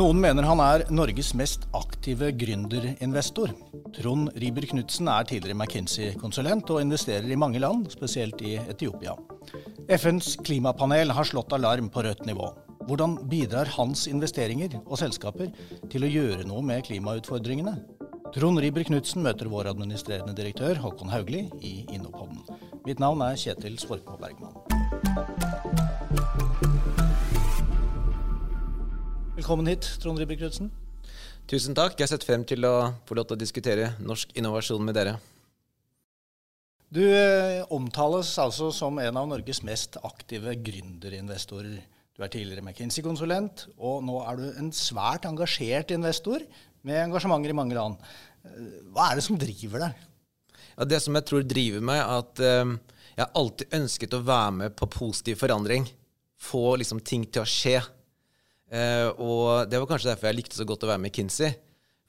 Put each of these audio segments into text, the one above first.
Noen mener han er Norges mest aktive gründerinvestor. Trond Riiber Knutsen er tidligere McKinsey-konsulent og investerer i mange land, spesielt i Etiopia. FNs klimapanel har slått alarm på rødt nivå. Hvordan bidrar hans investeringer og selskaper til å gjøre noe med klimautfordringene? Trond Riiber Knutsen møter vår administrerende direktør Håkon Haugli i Innopodden. Mitt navn er Kjetil Svorkmo Bergman. Velkommen hit, Trond Riiber Knutsen. Tusen takk. Jeg har sett frem til å få lov til å diskutere norsk innovasjon med dere. Du eh, omtales altså som en av Norges mest aktive gründerinvestorer. Du er tidligere McKinsey-konsulent, og nå er du en svært engasjert investor med engasjementer i mange land. Eh, hva er det som driver deg? Ja, det som jeg tror driver meg, er at eh, jeg har alltid ønsket å være med på positiv forandring. Få liksom ting til å skje. Eh, og det var kanskje derfor jeg likte så godt å være med Kinsey.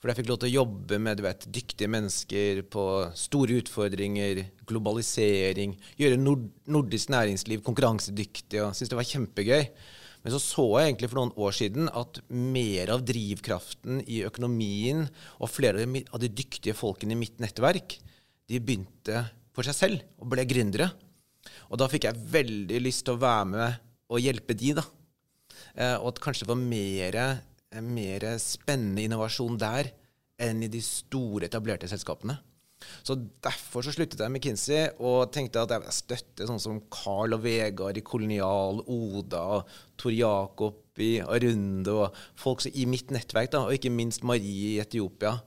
For jeg fikk lov til å jobbe med vet, dyktige mennesker på store utfordringer, globalisering, gjøre nord nordisk næringsliv konkurransedyktig og syntes det var kjempegøy. Men så så jeg egentlig for noen år siden at mer av drivkraften i økonomien og flere av de dyktige folkene i mitt nettverk, de begynte for seg selv og ble gründere. Og da fikk jeg veldig lyst til å være med og hjelpe de, da. Eh, og at kanskje det var mer, mer spennende innovasjon der enn i de store, etablerte selskapene. Så Derfor så sluttet jeg med Kinsey og tenkte at jeg vil støtte sånn som Carl og Vegard i Kolonial, Oda, Tor Jakob i Arunde og folk i mitt nettverk, da, og ikke minst Marie i Etiopia.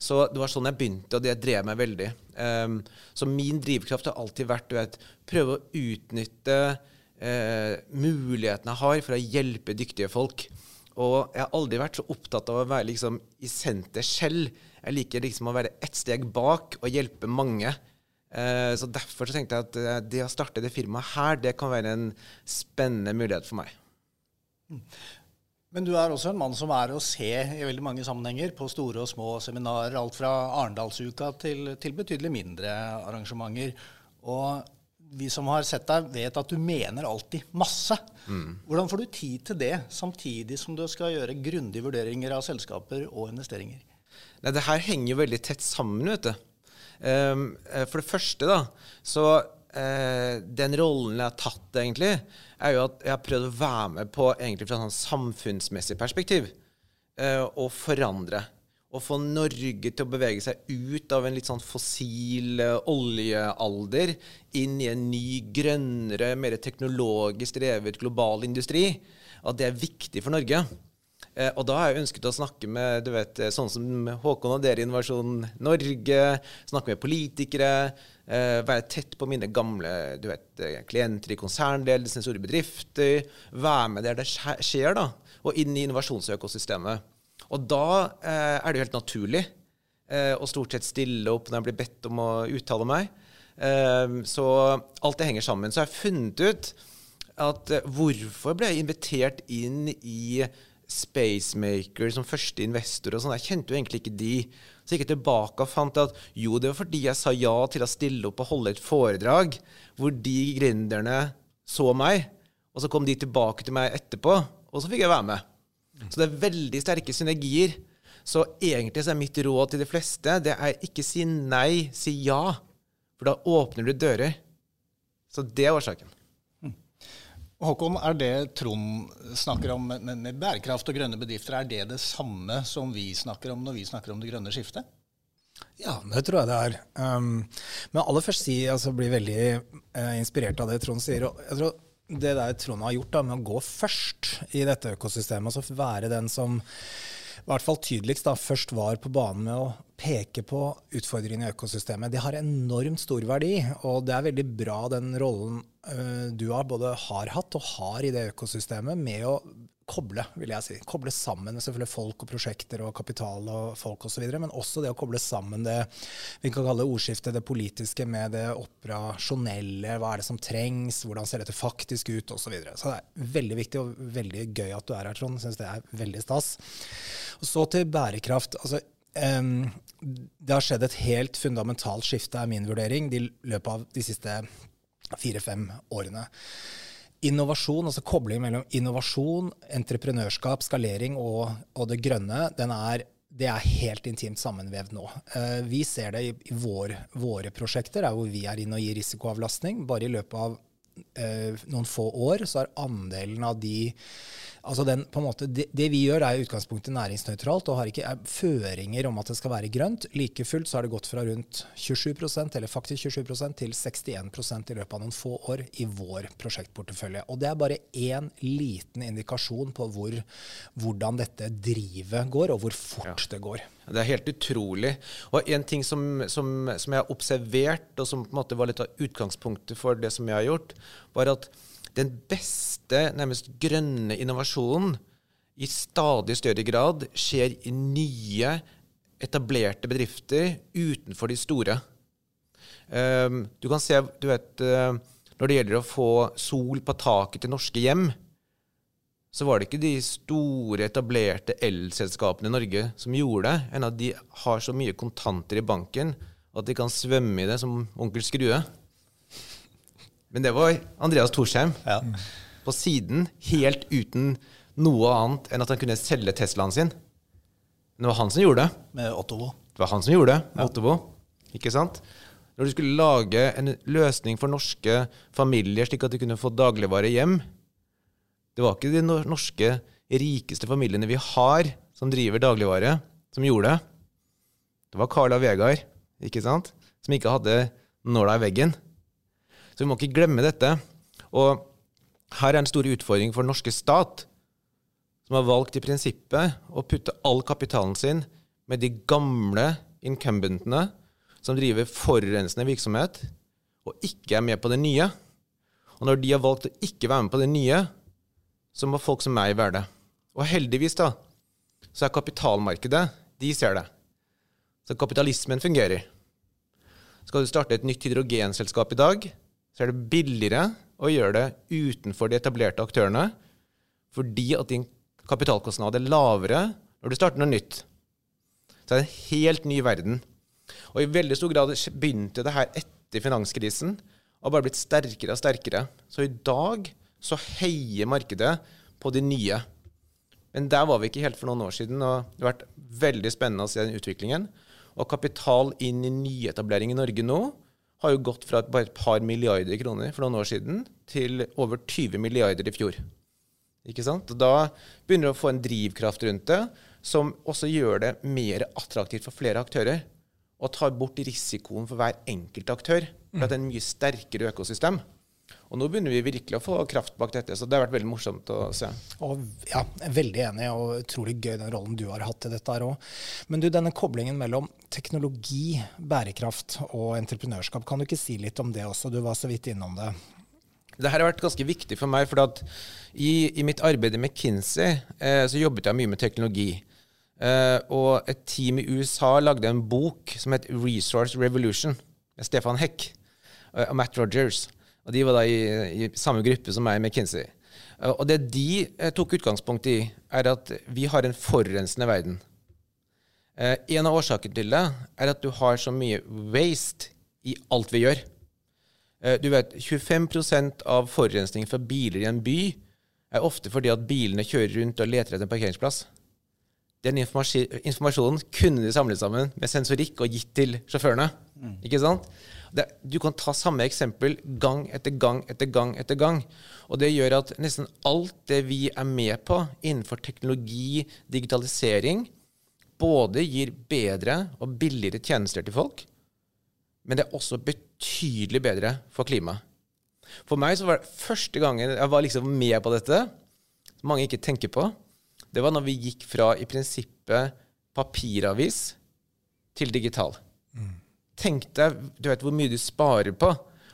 Så det var sånn jeg begynte, og det drev meg veldig. Um, så min drivkraft har alltid vært å prøve å utnytte uh, mulighetene jeg har for å hjelpe dyktige folk. Og jeg har aldri vært så opptatt av å være liksom, i senter selv. Jeg liker liksom å være ett steg bak og hjelpe mange. Eh, så Derfor så tenkte jeg at eh, det å starte det firmaet her, det kan være en spennende mulighet for meg. Men du er også en mann som er å se i veldig mange sammenhenger på store og små seminarer. Alt fra Arendalsuka til, til betydelig mindre arrangementer. Og vi som har sett deg, vet at du mener alltid masse. Mm. Hvordan får du tid til det, samtidig som du skal gjøre grundige vurderinger av selskaper og investeringer? Nei, det her henger jo veldig tett sammen, vet du. Um, for det første, da, så uh, Den rollen jeg har tatt, egentlig, er jo at jeg har prøvd å være med på egentlig fra et sånn samfunnsmessig perspektiv. Uh, å forandre å få Norge til å bevege seg ut av en litt sånn fossil uh, oljealder inn i en ny, grønnere, mer teknologisk drevet global industri, at det er viktig for Norge. Uh, og da har jeg ønsket å snakke med du vet, sånn som Håkon og dere i Innovasjon Norge, snakke med politikere, være tett på mine gamle du vet, klienter i konsernledelsen, store bedrifter, være med der det skjer, da, og inn i innovasjonsøkosystemet. Og da eh, er det jo helt naturlig eh, å stort sett stille opp når jeg blir bedt om å uttale meg. Eh, så alt det henger sammen. Så jeg har funnet ut at eh, hvorfor ble jeg invitert inn i Spacemaker som første investor og sånn. Jeg kjente jo egentlig ikke de. Så gikk jeg tilbake og fant at jo, det var fordi jeg sa ja til å stille opp og holde et foredrag hvor de gründerne så meg. Og så kom de tilbake til meg etterpå, og så fikk jeg være med. Så det er veldig sterke synergier. Så egentlig så er mitt råd til de fleste det er ikke si nei, si ja. For da åpner du dører. Så det er årsaken. Mm. Håkon, er det Trond snakker om med, med, bærekraft og grønne bedrifter, er det det samme som vi snakker om når vi snakker om det grønne skiftet? Ja, det tror jeg det er. Um, men aller først si, altså, blir veldig uh, inspirert av det Trond sier. og jeg tror det der Trond har gjort da, med å gå først i dette økosystemet, altså være den som i hvert fall tydeligst da, først var på banen med å peke på utfordringene i økosystemet. Det har enormt stor verdi, og det er veldig bra den rollen uh, du har både har hatt og har i det økosystemet, med å koble, vil jeg si. Koble sammen selvfølgelig folk og prosjekter og kapital og folk osv., men også det å koble sammen det vi kan kalle ordskiftet, det politiske med det operasjonelle. Hva er det som trengs, hvordan ser dette faktisk ut, osv. Så, videre. så det er veldig viktig og veldig gøy at du er her, Trond. Syns det er veldig stas. Og så til bærekraft. altså Um, det har skjedd et helt fundamentalt skifte, er min vurdering, i løpet av de siste fire-fem årene. Innovasjon, altså koblingen mellom innovasjon, entreprenørskap, skalering og, og det grønne, er, det er helt intimt sammenvevd nå. Uh, vi ser det i, i vår, våre prosjekter, der hvor vi er inne og gir risikoavlastning. Bare i løpet av uh, noen få år så har andelen av de altså den, måte, det, det, vi gjør, er i utgangspunktet næringsnøytralt og har ikke føringer om at det skal være grønt. Like fullt så har det gått fra rundt 27% eller faktisk 27% til 61% i løpet av noen få år i vår prosjektportefølje. Og det er bare én liten indikasjon på hvor, hvordan dette drivet går, og hvor fort ja. det går. Det er helt utrolig. Og en ting som, som, som jeg har observert, og som på en måte var litt av utgangspunktet for det som jeg har gjort, var at den beste, nærmest grønne innovasjonen i stadig større grad skjer i nye, etablerte bedrifter utenfor de store. Um, du kan se, du vet, uh, når det gjelder å få sol på taket til norske hjem, så var det ikke de store, etablerte elselskapene i Norge som gjorde det, enn at de har så mye kontanter i banken at de kan svømme i det som onkel Skrue. Men det var Andreas Torsheim ja. på siden, helt uten noe annet enn at han kunne selge Teslaen sin. Men det var han som gjorde det. Med Ottovo. Det var han som gjorde det, med ja. Ottovo. Ikke sant? Når du skulle lage en løsning for norske familier slik at de kunne få dagligvare hjem Det var ikke de norske rikeste familiene vi har, som driver dagligvare, som gjorde det. Det var Carla Vegard, ikke sant? Som ikke hadde nåla i veggen. Så vi må ikke glemme dette. Og her er en stor utfordring for den norske stat, som har valgt i prinsippet å putte all kapitalen sin med de gamle incumbentene som driver forurensende virksomhet, og ikke er med på det nye. Og når de har valgt å ikke være med på det nye, så må folk som meg være det. Og heldigvis, da, så er kapitalmarkedet De ser det. Så kapitalismen fungerer. Skal du starte et nytt hydrogenselskap i dag, så er det billigere å gjøre det utenfor de etablerte aktørene, fordi at din kapitalkostnad er lavere når du starter noe nytt. Så det er en helt ny verden. Og i veldig stor grad begynte det her etter finanskrisen og bare blitt sterkere og sterkere. Så i dag så heier markedet på de nye. Men der var vi ikke helt for noen år siden, og det har vært veldig spennende å se den utviklingen. Og kapital inn i nyetablering i Norge nå har jo gått fra bare et par milliarder kroner for noen år siden til over 20 milliarder i fjor. Ikke sant? Og da begynner du å få en drivkraft rundt det, som også gjør det mer attraktivt for flere aktører. Og tar bort risikoen for hver enkelt aktør. For det er en mye sterkere økosystem. Og nå begynner vi virkelig å få kraft bak dette, så det har vært veldig morsomt å se. Og, ja, veldig enig, og utrolig gøy den rollen du har hatt i dette her òg. Men du, denne koblingen mellom teknologi, bærekraft og entreprenørskap, kan du ikke si litt om det også? Du var så vidt innom det. Det her har vært ganske viktig for meg, for i, i, mitt arbeid med Kinsey eh, så jobbet jeg mye med teknologi. Eh, og et team i USA lagde en bok som het Resource Revolution, med Stefan Heck eh, og Matt Rogers. Og de var da i, i samme gruppe som meg McKinsey. Kinsey. Eh, og det de eh, tok utgangspunkt i, er at vi har en forurensende verden. Eh, en av årsakene til det er at du har så mye waste i alt vi gjør. Du vet, 25% av forurensningen fra biler i en by er ofte fordi at bilene kjører rundt og leter etter en parkeringsplass. Den informasjonen kunne de samlet sammen med sensorikk og gitt til sjåførene. Mm. Ikke sant? Det, du kan ta samme eksempel gang etter gang etter gang etter gang. Og det gjør at nesten alt det vi er med på innenfor teknologi, digitalisering, både gir bedre og billigere tjenester til folk, men det er også betydelig bedre for klimaet. For meg så var det første gangen jeg var liksom med på dette, mange ikke tenker på, det var når vi gikk fra i prinsippet papiravis til digital. Tenk deg du vet, hvor mye du sparer på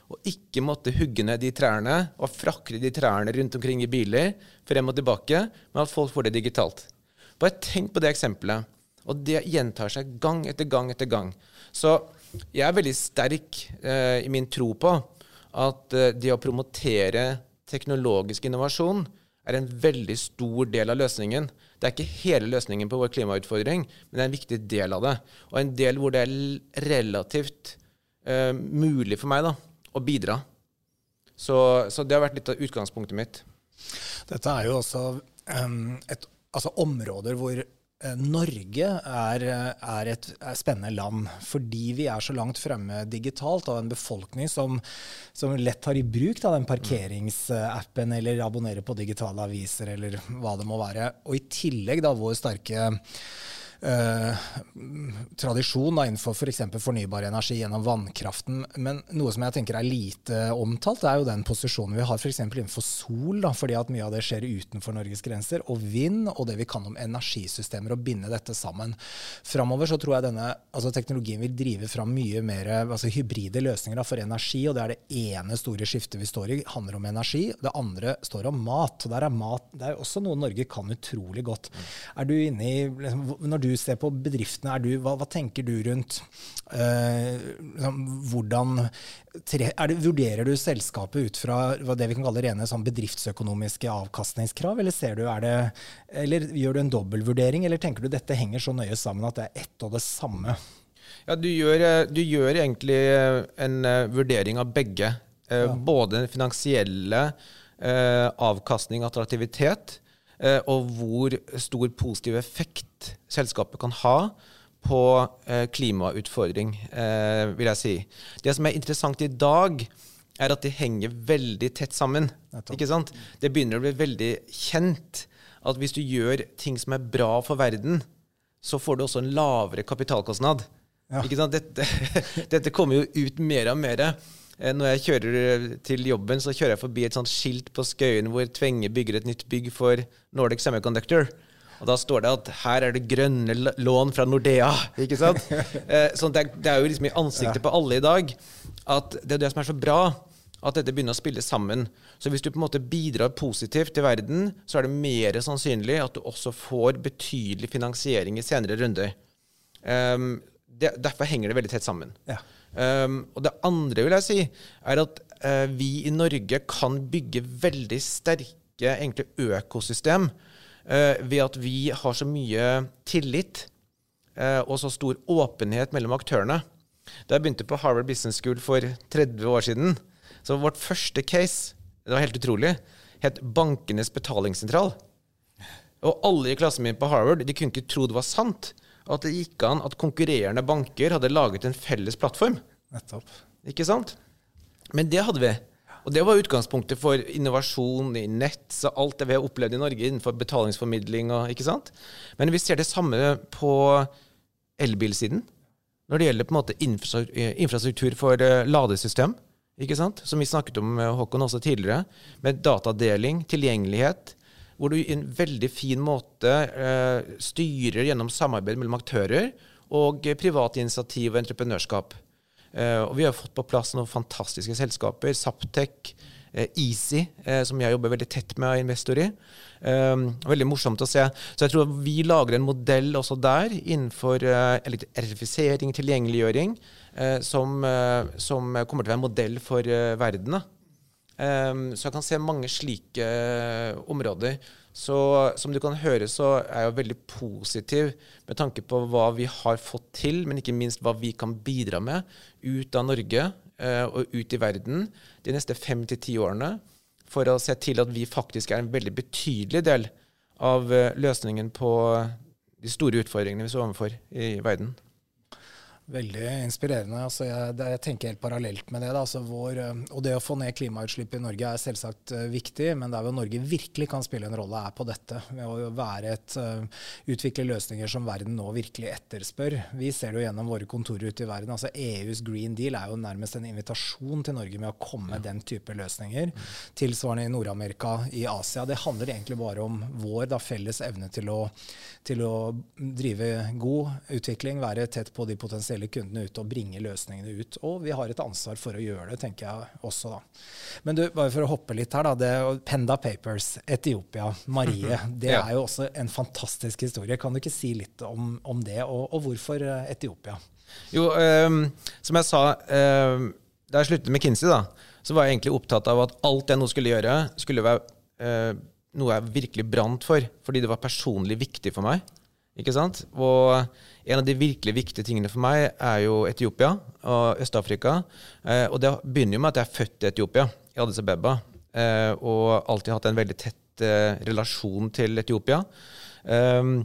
å ikke måtte hugge ned de trærne og frakre de trærne rundt omkring i biler frem og tilbake, men at folk får det digitalt. Bare tenk på det eksempelet. Og det gjentar seg gang etter gang etter gang. Så jeg er veldig sterk eh, i min tro på at eh, det å promotere teknologisk innovasjon er en veldig stor del av løsningen. Det er ikke hele løsningen på vår klimautfordring, men det er en viktig del av det. Og en del hvor det er relativt uh, mulig for meg da, å bidra. Så, så, det har vært litt av utgangspunktet mitt. Dette er jo også um, et, altså områder hvor Norge er, er, et er spennende land fordi vi er så langt fremme digitalt av en befolkning som, som lett tar i bruk da, den parkeringsappen eller abonnerer på digitale aviser eller hva det må være. Og i tillegg da vår sterke eh, tradisjon da, innenfor f.eks. For fornybar energi gjennom vannkraften. Men noe som jeg tenker er lite omtalt, er jo den posisjonen vi har f.eks. For innenfor sol, da, fordi at mye av det skjer utenfor Norges grenser, og vind, og det vi kan om energisystemer, og binde dette sammen. Framover så tror jeg denne altså teknologien vil drive fram mye mer altså hybride løsninger da, for energi, og det er det ene store skiftet vi står i, handler om energi. Det andre står om mat. og der er mat, Det er også noe Norge kan utrolig godt. Er du inne i, liksom, Når du ser på bedriftene, du, hva, hva, tenker du rundt uh, hvordan tre, det, Vurderer du selskapet ut fra det vi kan kalle rene sånn bedriftsøkonomiske avkastningskrav, eller, ser du, det, eller gjør du en dobbeltvurdering, eller tenker du dette henger så nøye sammen at det er ett og det samme? Ja, du gjør, du gjør egentlig en uh, vurdering av begge. Ja. Både den finansielle avkastning, attraktivitet, Eh, og hvor stor positiv effekt selskapet kan ha på eh, klimautfordring, eh, vil jeg si. Det som er interessant i dag, er at de henger veldig tett sammen. Ikke sant? Det begynner å bli veldig kjent at hvis du gjør ting som er bra for verden, så får du også en lavere kapitalkostnad. Ja. Ikke sant? Dette, dette kommer jo ut mer og mer. Eh, når jeg kjører eh, til jobben, så kjører jeg forbi et sånt skilt på Skøyen hvor Tvenge bygger et nytt bygg for Nordic Semiconductor. Og da står det at her er det grønne lån fra Nordea. ikke sant? Eh, så det er, det er, jo liksom i ansiktet på alle i dag at det er det som er så bra. At dette begynner å spille sammen. Så hvis du på en måte bidrar positivt til verden, så er det mer sannsynlig at du også får betydelig finansiering i senere runder. Um, det, derfor henger det veldig tett sammen. Ja. Um, og det andre vil jeg si, er at uh, vi i Norge kan bygge veldig sterke egentlig økosystem uh, ved at vi har så mye tillit uh, og så stor åpenhet mellom aktørene. Da jeg begynte på Harvard Business School for 30 år siden, så vårt første case, det var helt utrolig, het Bankenes betalingssentral. Og alle i klassen min på Harvard de kunne ikke tro det var sant at det gikk an at konkurrerende banker hadde laget en felles plattform. Nettopp. Ikke sant? Men det hadde vi. Og det var utgangspunktet for innovasjon i nett og alt det vi har opplevd i Norge innenfor betalingsformidling. Og, ikke sant? Men vi ser det samme på elbilsiden. Når det gjelder på en måte infrastruktur for uh, ladesystem, ikke sant? som vi snakket om med Håkon også tidligere, med datadeling, tilgjengelighet, hvor du i en veldig fin måte eh, styrer gjennom samarbeid mellom aktører og privat initiativ og entreprenørskap. Eh, og vi har fått på plass noen fantastiske selskaper. Saptek, eh, Easy, uh, som jeg jobber veldig tett med av investor i. veldig morsomt å se. Så jeg tror vi lager en modell også der innenfor elektrifisering, tilgjengeliggjøring, som, som, kommer til å være en modell for verden. Så jeg kan se mange slike områder. Så som du kan høre, så er jeg veldig positiv med tanke på hva vi har fått til, men ikke minst hva vi kan bidra med ut av Norge eh, og ut i verden de neste fem til ti årene, for å se til at vi faktisk er en veldig betydelig del av eh, løsningen på de store utfordringene vi står overfor i verden. Veldig inspirerende. Altså jeg, jeg, tenker helt parallelt med det. Altså vår, eh, og det å få ned klimautslipp i Norge er selvsagt uh, viktig, men der hvor Norge virkelig kan spille en rolle, er på dette. Ved å være et, uh, utvikle løsninger som verden nå virkelig etterspør. Vi ser det jo gjennom våre kontorer ute i verden. altså EUs Green Deal er jo nærmest en invitasjon til Norge med å komme med den type løsninger. Tilsvarende i Nord-Amerika, i Asia. Det handler egentlig bare om vår da, felles evne til å, til å drive god utvikling, være tett på de potensielle potensielle kundene ut og bringe løsningene ut. Og vi har et ansvar for å gjøre det, tenker jeg også da. Men du, bare for å hoppe litt her, da. Det, Penda Papers, Etiopia, Marie. Det er jo også en fantastisk historie. Kan du ikke si litt om, om det, og, og, hvorfor eh, Etiopia? Jo, um, som jeg sa um, da jeg sluttet med Kinsey, da, så var jeg egentlig opptatt av at alt jeg nå skulle gjøre, skulle være uh, noe jeg virkelig brant for, fordi det var personlig viktig for meg. Ikke sant? Og en av de virkelig viktige tingene for meg er jo Etiopia og Øst-Afrika. Eh, og det begynner jo med at jeg er født i Etiopia, i Addis Abeba, eh, og alltid hatt en veldig tett eh, relasjon til Etiopia. Um,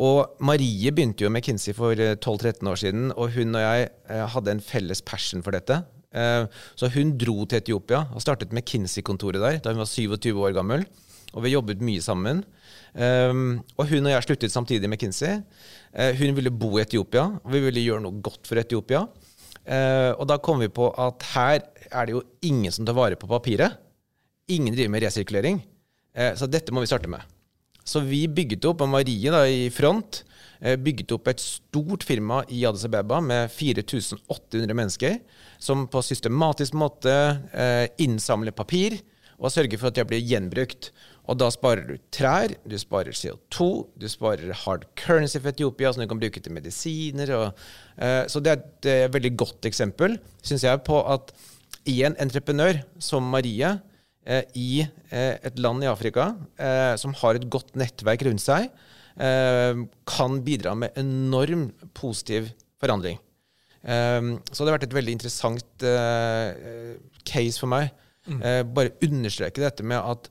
og Marie begynte jo med Kinsey for 12-13 år siden, og hun og jeg hadde en felles passion for dette. Så hun dro til Etiopia og startet med Kinsey-kontoret der da hun var 27 år gammel. Og vi har jobbet mye sammen. Um, og hun og jeg sluttet samtidig med Kinsey. Uh, hun ville bo i Etiopia, og vi ville gjøre noe godt for Etiopia. Uh, og da kom vi på at her er det jo ingen som tar vare på papiret. Ingen driver med resirkulering. Uh, så dette må vi starte med. Så vi bygget opp, og Marie da i front, bygget opp et stort firma i Addis Abeba med 4800 mennesker, som på systematisk måte innsamler papir og sørger for at det blir gjenbrukt. Og da sparer du trær, du sparer CO2, du sparer hard currency for Etiopia, som du kan bruke til medisiner. Og, uh, så det er et uh, veldig godt eksempel, syns jeg, på at i en entreprenør som Marie uh, i et land i Afrika som har et godt nettverk rundt seg, kan bidra med enorm positiv forandring. så det har vært et veldig interessant case for meg. Mm. bare understreke dette med at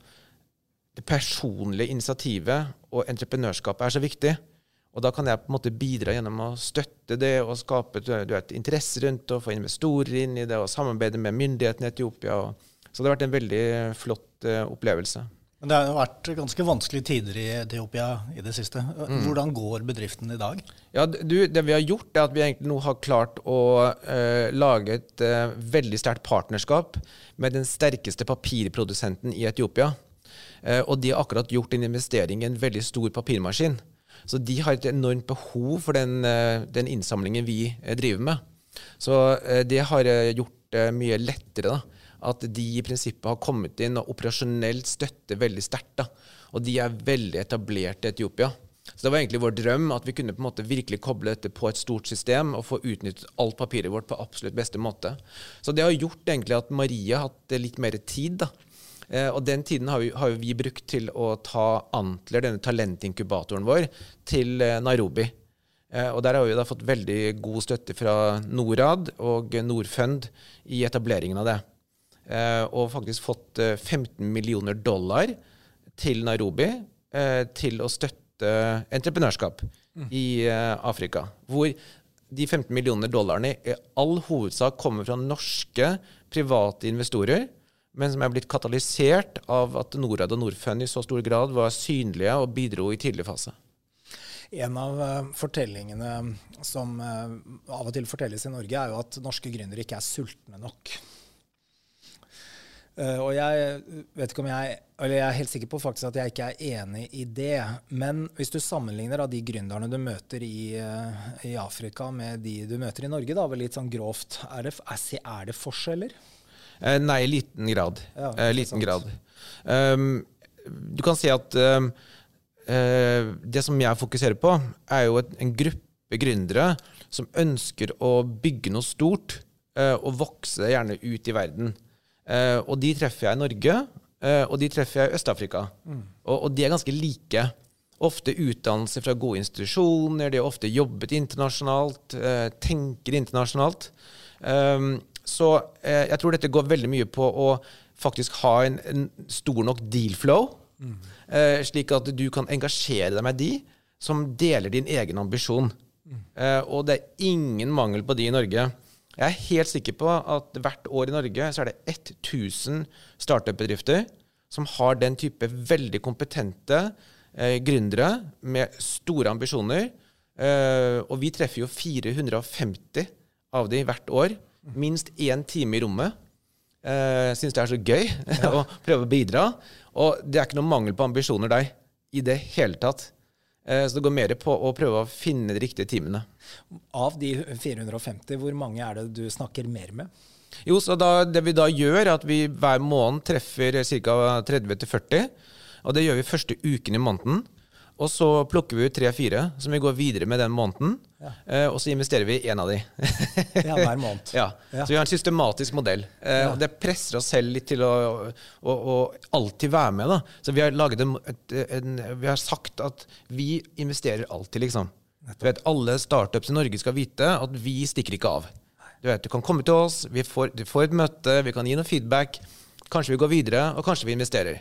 det personlige initiativet og entreprenørskapet er så viktig. Og da kan jeg på en måte bidra gjennom å støtte det og skape du vet, interesse rundt det, og få investorer inn i det og samarbeide med myndighetene i Etiopia. Så det har vært en veldig flott uh, opplevelse. Men Det har vært ganske vanskelige tider i Etiopia i det siste. Mm. Hvordan går bedriften i dag? Ja, du, Det vi har gjort, er at vi egentlig nå har klart å uh, lage et uh, veldig sterkt partnerskap med den sterkeste papirprodusenten i Etiopia. Eh, og de har akkurat gjort en investering i en veldig stor papirmaskin. Så de har et enormt behov for den, eh, den innsamlingen vi eh, driver med. Så det har gjort det mye lettere. da at de i prinsippet har kommet inn og operasjonelt støtter veldig sterkt. Og de er veldig etablerte i Etiopia. Så det var egentlig vår drøm at vi kunne på en måte virkelig koble dette på et stort system og få utnyttet alt papiret vårt på absolutt beste måte. Så det har gjort egentlig at Marie har hatt litt mer tid da, og den tiden har vi, har vi, brukt til å ta Antler, denne talentinkubatoren vår, til eh, Nairobi. Eh, og der har vi da fått veldig god støtte fra Norad og Norfund i etableringen av det. Og faktisk fått 15 millioner dollar til Nairobi til å støtte entreprenørskap mm. i Afrika. Hvor de 15 millioner dollarene i all hovedsak kommer fra norske private investorer men som er blitt katalysert av at Norad og Norfund i så stor grad var synlige og bidro i tidlig fase. En av uh, fortellingene som uh, av og til fortelles i Norge, er jo at norske gründere ikke er sultne nok. Uh, og jeg vet ikke om jeg eller jeg er helt sikker på faktisk at jeg ikke er enig i det. Men hvis du sammenligner de gründerne du møter i, i, Afrika med de du møter i Norge, da, litt sånn grovt, er det, er det forskjeller? Eh, nei, i liten grad. Ja, eh, liten grad. Um, du kan si at um, uh, det som jeg fokuserer på, er jo et, en gruppe gründere som ønsker å bygge noe stort uh, og vokse gjerne ut i verden. Uh, og de treffer jeg i Norge, og de treffer jeg i Øst-Afrika. Mm. Og, og, de er ganske like. Ofte utdannelse fra gode institusjoner, de har ofte jobbet internasjonalt, tenker internasjonalt. Um, så eh, jeg tror dette går veldig mye på å faktisk ha en, en stor nok deal flow, mm. eh, slik at du kan engasjere deg med de som deler din egen ambisjon. Mm. Eh, og det er ingen mangel på de i Norge. Jeg er helt sikker på at hvert år i Norge så er det 1000 startup-bedrifter som har den type veldig kompetente eh, gründere med store ambisjoner. Eh, og vi treffer jo 450 av de hvert år minst én time i rommet. Uh, Syns det er så gøy ja. å prøve å bidra. Og det er ikke noe mangel på ambisjoner der i det hele tatt. Uh, så det går mer på å prøve å finne de riktige timene. Av de 450, hvor mange er det du snakker mer med? Jo, så da, Det vi da gjør, er at vi hver måned treffer ca. 30-40. Og det gjør vi første uken i måneden. Og så plukker vi ut tre-fire som vi går videre med den måneden. Ja. Eh, og så investerer vi i én av de. Ja, hver måned. ja. Så vi har en systematisk modell. Eh, Ja. Og det presser oss selv litt til å, å, å alltid være med. da. Så vi har, laget en, en, vi har sagt at vi investerer alltid, liksom. Du vet, alle startups i Norge skal vite at vi stikker ikke av. Du vet, du kan komme til oss, vi får, du får et møte, vi kan gi noe feedback. Kanskje vi går videre, og kanskje vi investerer.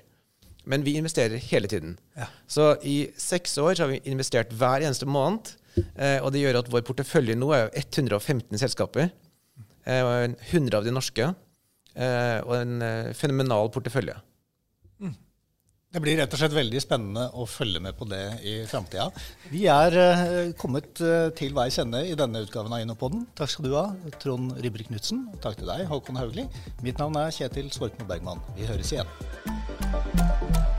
Men vi investerer hele tiden. Ja. Så i seks år så har vi investert hver eneste måned. Eh, og det gjør at vår portefølje nå er 115 selskaper. Eh, og en 100 av de norske. Eh, og en eh, fenomenal portefølje. Det blir rett og slett veldig spennende å følge med på det i framtida. Vi er eh, kommet eh, til veis ende i denne utgaven av Innopoden. Takk skal du ha, Trond Ribber Knutsen. Takk til deg, Håkon Haugli. Mitt navn er Kjetil Svorkmo Bergman. Vi høres igjen.